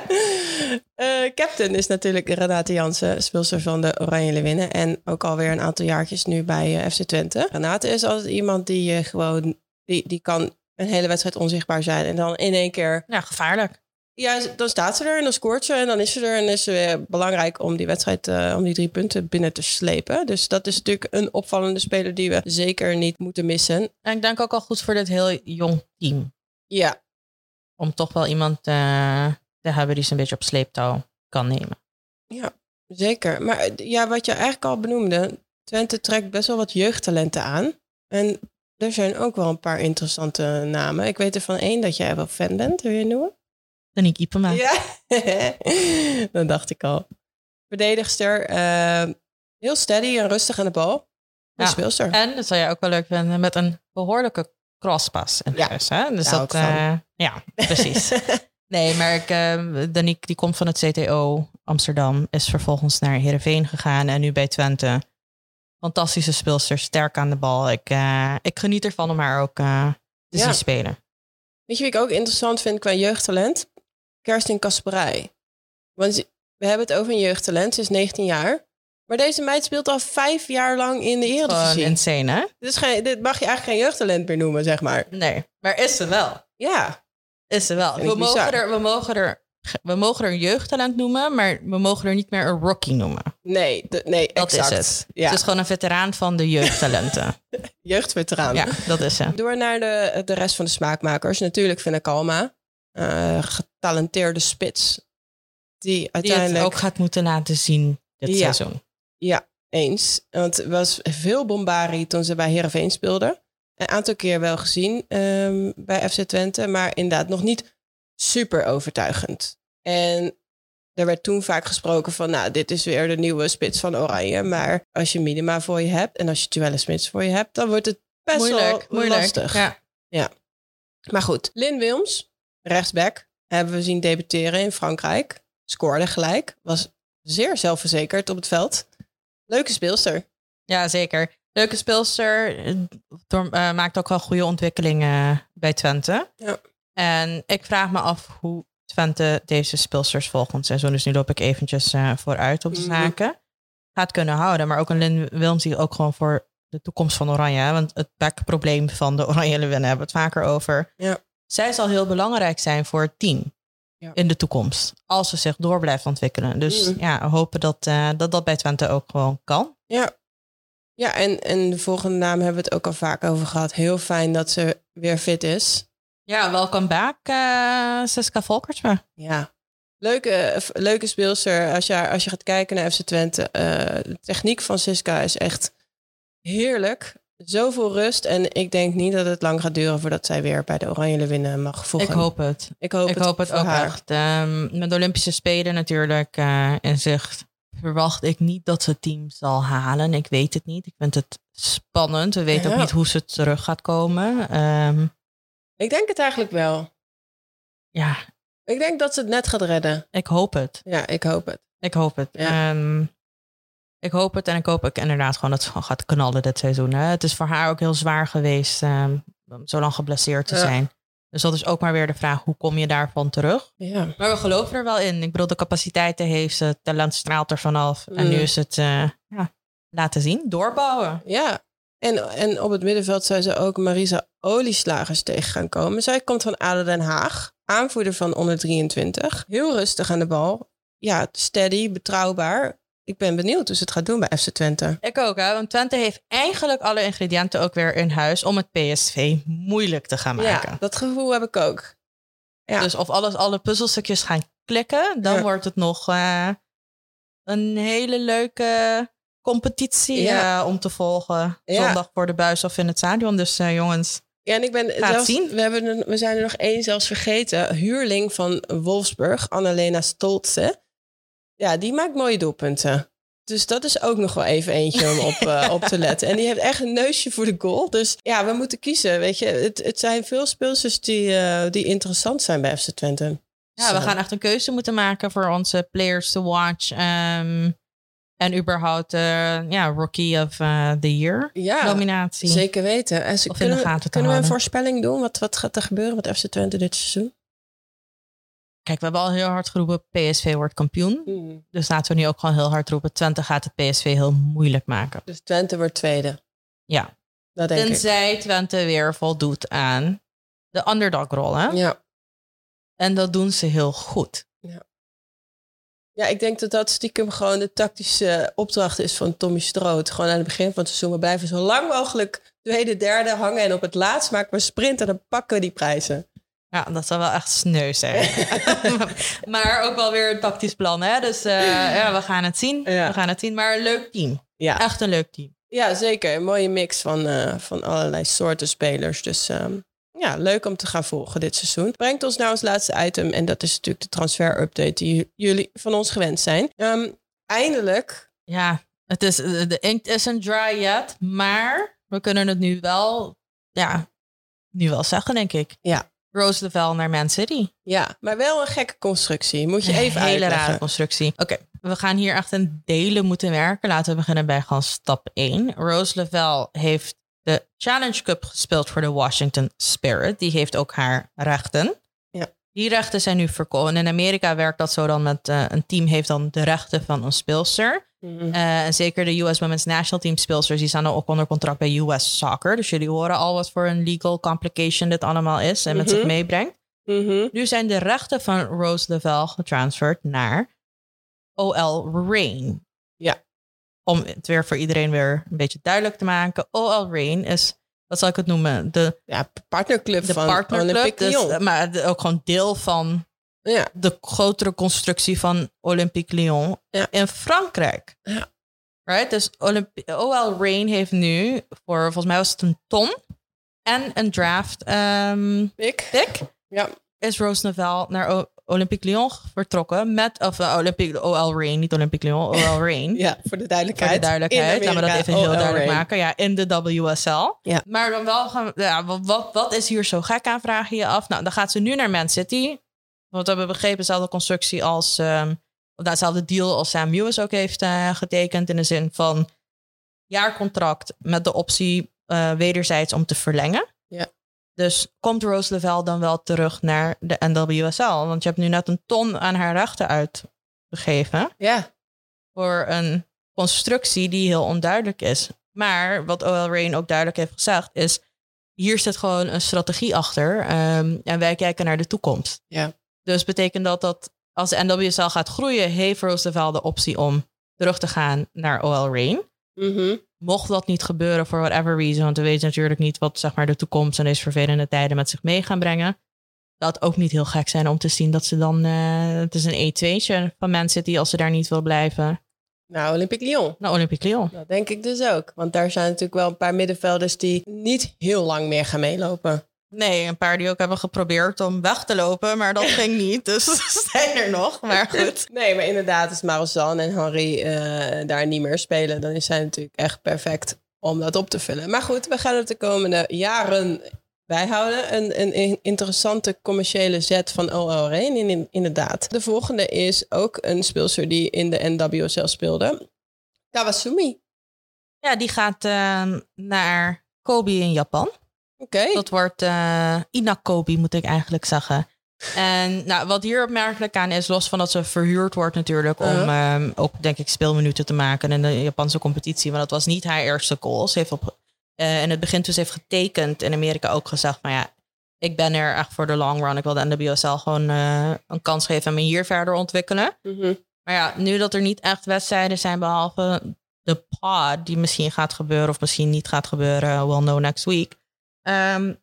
Eh, captain is natuurlijk Renate Jansen, speelster van de Oranje Leeuwinnen. En ook alweer een aantal jaartjes nu bij eh, FC Twente. Renate is altijd iemand die je gewoon, die, die kan een hele wedstrijd onzichtbaar zijn. En dan in één keer, Ja, gevaarlijk. ja, dan staat ze er en dan scoort ze. En dan is ze er en is ze weer belangrijk om die wedstrijd, eh, om die drie punten binnen te slepen. Dus dat is natuurlijk een opvallende speler die we zeker niet moeten missen. En ik denk ook al goed voor dit heel jong team. Ja, Om toch wel iemand eh, te hebben die ze een beetje op sleeptouw kan nemen. Zeker. Maar eh, ja, wat je eigenlijk al benoemde, Twente trekt best wel wat jeugdtalenten aan. En er zijn ook wel een paar interessante namen. Ik weet er van één dat jij wel fan bent, wil je noemen? Daniek Ipema. Ja, dat dacht ik al. Verdedigster, eh, heel steady en rustig aan de bal. Ja. speelster. En, dat zou je ook wel leuk vinden, met een behoorlijke crosspas in Ja, huis. Hè? Dus dat, eh, ja, precies. nee, maar ik, eh, Daniek die komt van het CTO Amsterdam, is vervolgens naar Heerenveen gegaan en nu bij Twente. Fantastische speelster, sterk aan de bal. Ik, eh, ik geniet ervan om haar ook eh, te Ja. zien spelen. Weet je wie ik ook interessant vind qua jeugdtalent? Kerstin Kasperij. Want we hebben het over een jeugdtalent, ze is 19 jaar. Maar deze meid speelt al vijf jaar lang in de Gewoon Eredivisie. insane, hè? Dit, is geen, dit mag je eigenlijk geen jeugdtalent meer noemen, zeg maar. Nee, maar is ze wel. Ja, Is ze wel. We mogen, er, we, mogen er, we mogen er een jeugdtalent noemen, maar we mogen er niet meer een rookie noemen. nee, de- nee Dat exact. is het. Ja, Het is gewoon een veteraan van de jeugdtalenten. jeugdveteraan. ja, dat is ze. Door naar de, de rest van de smaakmakers. Natuurlijk vind ik Kalma. eh, getalenteerde spits. Die Die het uiteindelijk... ook gaat moeten laten zien dit Ja. seizoen. Ja, eens. Want er was veel bombarie toen ze bij Heerenveen speelden. Een aantal keer wel gezien ehm, bij FC Twente. Maar inderdaad nog niet super overtuigend. En er werd toen vaak gesproken van... nou, dit is weer de nieuwe spits van Oranje. Maar als je Minima voor je hebt... en als je Tuelle Smits voor je hebt... dan wordt het best Moeilijk, wel moeilijk. lastig. Ja. Maar goed, Lin Wilms, rechtsback, hebben we zien debuteren in Frankrijk. Scoorde gelijk, was zeer zelfverzekerd op het veld. Leuke speelster. ja, zeker. Leuke speelster. eh, Door, maakt ook wel goede ontwikkelingen bij Twente. Ja. En ik vraag me af hoe Twente deze speelsters volgend seizoen, dus nu loop ik eventjes eh, vooruit op de Mhm. zaken, gaat kunnen houden. Maar ook een Lin Wilms die ook gewoon voor de toekomst van Oranje, hè, want het backprobleem van de Oranje Leeuwinnen hebben we het vaker over. Ja. Zij zal heel belangrijk zijn voor het team Ja. in de toekomst, als ze zich door blijft ontwikkelen. Dus Mhm. ja, hopen dat, eh, dat dat bij Twente ook gewoon kan. Ja, ja en, en de volgende naam hebben we het ook al vaak over gehad. Heel fijn dat ze weer fit is. Ja, welkom back, eh Siska Volkertsma. Ja. Leuke, f- leuke speelster. Als je, als je gaat kijken naar FC Twente. eh, de techniek van Siska is echt heerlijk. Zoveel rust. En ik denk niet dat het lang gaat duren voordat zij weer bij de Oranje Leeuwinnen mag voegen. Ik hoop het. ik hoop ik het, hoop het ook haar. echt. Ehm, met de Olympische Spelen natuurlijk eh, in zicht verwacht ik niet dat ze het team zal halen. Ik weet het niet. Ik vind het spannend. We weten Ja. ook niet hoe ze terug gaat komen. Ehm, Ik denk het eigenlijk wel. ja, Ik denk dat ze het net gaat redden. ik hoop het. Ja, ik hoop het. Ik hoop het. Ja. Ehm, ik hoop het en ik hoop ook inderdaad gewoon dat ze gewoon gaat knallen dit seizoen. Hè. Het is voor haar ook heel zwaar geweest ehm, om zo lang geblesseerd te Ja. zijn. Dus dat is ook maar weer de vraag, hoe kom je daarvan terug? Ja. Maar we geloven er wel in. Ik bedoel, de capaciteiten heeft ze, het talent straalt er vanaf. En Mm. nu is het eh, ja, laten zien, doorbouwen. Ja. En, en op het middenveld zou ze ook Marisa Olieslagers tegen gaan komen. Zij komt van ADO Den Haag. Aanvoerder van onder 23. Heel rustig aan de bal. Ja, steady, betrouwbaar. Ik ben benieuwd hoe ze het gaat doen bij FC Twente. Ik ook, hè? want Twente heeft eigenlijk alle ingrediënten ook weer in huis om het PSV moeilijk te gaan maken. Ja, dat gevoel heb ik ook. Ja. Dus of alles, alle puzzelstukjes gaan klikken, dan Ja. wordt het nog eh, een hele leuke competitie Ja. eh, om te volgen. Zondag voor de buis of in het stadion. Dus eh, jongens, Ja, en ik ben zelfs, zien. We, hebben we zijn er nog één zelfs vergeten. Huurling van Wolfsburg, Annalena Stoltze. Ja, die maakt mooie doelpunten. Dus dat is ook nog wel even eentje om op, eh, op te letten. En die heeft echt een neusje voor de goal. Dus ja, we moeten kiezen. Weet je, het, het zijn veel speelsters die, eh, die interessant zijn bij FC Twente. Ja, we gaan echt een keuze moeten maken voor onze players to watch. ehm, en überhaupt eh, ja, Rookie of the Year Ja, nominatie. zeker weten. En ze, kunnen kunnen we een voorspelling doen? Wat, wat gaat er gebeuren met FC Twente dit seizoen? Kijk, we hebben al heel hard geroepen PSV wordt kampioen. Hmm. Dus laten we nu ook gewoon heel hard roepen. Twente gaat het PSV heel moeilijk maken. Dus Twente wordt tweede. Ja. Dat denk ik. Tenzij Twente weer voldoet aan de underdog-rol. Hè? Ja. En dat doen ze heel goed. ja, ik denk dat dat stiekem gewoon de tactische opdracht is van Tommy Stroot. Gewoon aan het begin van het seizoen. We blijven zo lang mogelijk tweede, derde hangen. En op het laatst maken we sprint en dan pakken we die prijzen. Ja, dat zou wel echt sneu zijn. maar ook wel weer een tactisch plan. Hè? Dus eh, ja, we gaan het zien. Ja. We gaan het zien. Maar een leuk team. Ja, Echt een leuk team. ja zeker. Een mooie mix van, eh, van allerlei soorten spelers. Dus ehm, ja, leuk om te gaan volgen dit seizoen. Brengt ons naar ons laatste item. En dat is natuurlijk de transfer-update die jullie van ons gewend zijn. Ehm, eindelijk. Ja, het is, eh, de inkt isn't dry yet. Maar we kunnen het nu wel, ja, nu wel zeggen, denk ik. Ja. Rose Lavelle naar Man City. Ja, maar wel een gekke constructie. Moet je even Een hele uitleggen. rare constructie. Oké, we gaan hier echt in delen moeten werken. Laten we beginnen bij gewoon stap 1. Rose Lavelle heeft de Challenge Cup gespeeld voor de Washington Spirit. Die heeft ook haar rechten. Ja. Die rechten zijn nu verkocht. En in Amerika werkt dat zo dan met eh, een team heeft dan de rechten van een speelster. Mhm. Eh, en zeker de US Women's National Team speelsters, die staan ook onder contract bij US Soccer. Dus jullie horen al wat voor een legal complication dit allemaal is en met zich meebrengt. Mhm. Nu zijn de rechten van Rose Lavelle getransferd naar OL Reign. Ja. Om het weer voor iedereen weer een beetje duidelijk te maken. OL Reign is, wat zal ik het noemen? De, Ja, partnerclub de van partnerclub. Olympique Dus, maar ook gewoon deel van ja, de grotere constructie van Olympique Lyon Ja. in Frankrijk. Ja. Right? Dus Olympi- OL Reign heeft nu voor, volgens mij was het een ton en een draft ik. pick. Ja. Is Rose Navel naar O- Olympique Lyon vertrokken met, of uh, Olympique, OL Reign, niet Olympique Lyon, OL Reign. ja, voor de Voor duidelijkheid. de duidelijkheid, laten we dat even heel duidelijk maken. Ja, in de WSL. Ja. Maar dan wel gaan ja, wat, wat, wat is hier zo gek aan, vraag je je af. Nou, dan gaat ze nu naar Man City. Wat we hebben begrepen, dezelfde constructie als, of dezelfde deal als Sam Lewis ook heeft eh, getekend. In de zin van jaarcontract met de optie eh, wederzijds om te verlengen. Ja. Dus komt Rose Lavelle dan wel terug naar de NWSL? Want je hebt nu net een ton aan haar rechten uitgegeven Ja, voor een constructie die heel onduidelijk is. Maar wat OL Rain ook duidelijk heeft gezegd is... hier zit gewoon een strategie achter ehm, en wij kijken naar de toekomst. Ja. Dus betekent dat dat als de NWSL gaat groeien... heeft Roosendaal de optie om terug te gaan naar OL Rain. Mhm. Mocht dat niet gebeuren voor whatever reason... want we weten natuurlijk niet wat zeg maar, de toekomst en deze vervelende tijden met zich mee gaan brengen... dat ook niet heel gek zijn om te zien dat ze dan... eh, het is een E2'tje van Man City als ze daar niet wil blijven... Nou, Olympique Lyon. naar Olympique Lyon. Dat denk ik dus ook. Want daar zijn natuurlijk wel een paar middenvelders die niet heel lang meer gaan meelopen. Nee, een paar die ook hebben geprobeerd om weg te lopen, maar dat ging niet. Dus ze zijn er nog, maar goed. Nee, maar inderdaad, als Marozan en Henri eh, daar niet meer spelen, dan is zij natuurlijk echt perfect om dat op te vullen. Maar goed, we gaan het de komende jaren bijhouden. Een, een, interessante commerciële zet van OL Reign, in, in- inderdaad. De volgende is ook een speelster die in de NWSL speelde. Kawasumi. Ja, die gaat ehm, naar Kobe in Japan. Oké. Dat wordt eh Ina Kobe, moet ik eigenlijk zeggen. En nou, wat hier opmerkelijk aan is, los van dat ze verhuurd wordt natuurlijk... om Uh-huh. ehm, ook, denk ik, speelminuten te maken in de Japanse competitie. Want dat was niet haar eerste goal. Ze heeft op, eh, in het begin ze heeft getekend in Amerika ook gezegd... maar ja, ik ben er echt voor de long run. Ik wil de NWSL gewoon eh, een kans geven en me hier verder ontwikkelen. Mhm. Maar ja, nu dat er niet echt wedstrijden zijn, behalve de pod, die misschien gaat gebeuren of misschien niet gaat gebeuren, we'll know next week, ehm,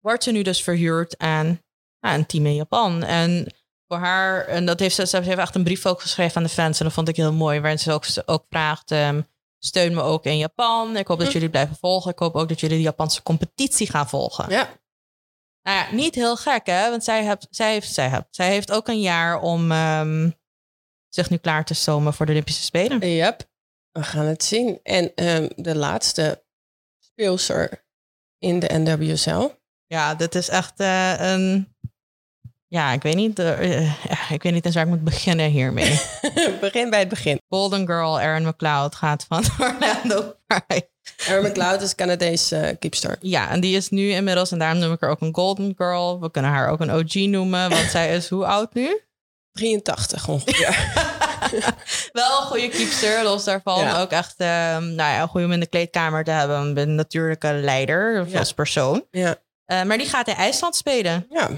wordt ze nu dus verhuurd aan een team in Japan. En voor haar, en dat heeft ze, ze heeft echt een brief ook geschreven aan de fans, en dat vond ik heel mooi, waarin ze ook, ook vraagt, ehm, steun me ook in Japan. Ik hoop dat Hm. jullie blijven volgen. Ik hoop ook dat jullie de Japanse competitie gaan volgen. Ja. Nou ja, niet heel gek, hè? Want zij, hebt, zij, heeft, zij, heeft, zij heeft ook een jaar om ehm, zich nu klaar te stomen voor de Olympische Spelen. Yep. We gaan het zien. En de laatste speelster in de NWSL. Ja, dit is echt eh, een... ja, ik weet niet, eh, eh, ja, ik weet niet eens waar ik moet beginnen hiermee. Begin bij het begin. Golden Girl Erin McLeod gaat van Orlando Pride. Aaron McLeod is Canadees uh, keepster. Ja, en die is nu inmiddels, en daarom noem ik haar ook een Golden Girl. We kunnen haar ook een OG noemen, want zij is hoe oud nu? 83 ongeveer. Wel een goede keepster, los daarvan. Ja. Ook echt uh, nou ja, een goede om in de kleedkamer te hebben. Een natuurlijke leider of Ja. als persoon. ja. Uh, maar die gaat in IJsland spelen. Ja.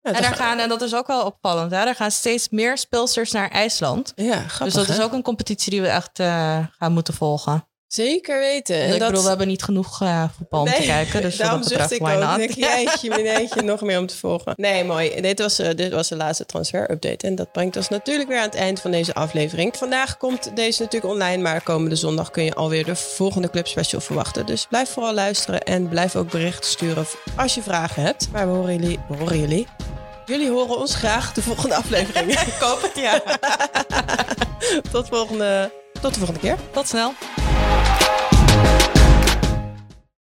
Ja, en, daar gaan, en dat is ook wel opvallend. Hè? Er gaan steeds meer speelsters naar IJsland. ja, grappig. dus dat is ook een competitie die we echt uh, gaan moeten volgen. Zeker weten. En En ik dat... bedoel, we hebben niet genoeg uh, voetbal om te kijken. Dus daarom dat betreft, ik ook. not? Ik denk, jeetje, nog meer om te volgen. Nee, mooi. Dit was, uh, dit was de laatste transfer-update. En dat brengt ons natuurlijk weer aan het eind van deze aflevering. Vandaag komt deze natuurlijk online, maar komende zondag kun je alweer de volgende Club Special verwachten. Dus blijf vooral luisteren en blijf ook berichten sturen als je vragen hebt. Maar we horen jullie, we horen jullie. Jullie horen ons graag de volgende aflevering. Ik hoop het, ja. tot, volgende, tot de volgende keer. Tot snel. Bye.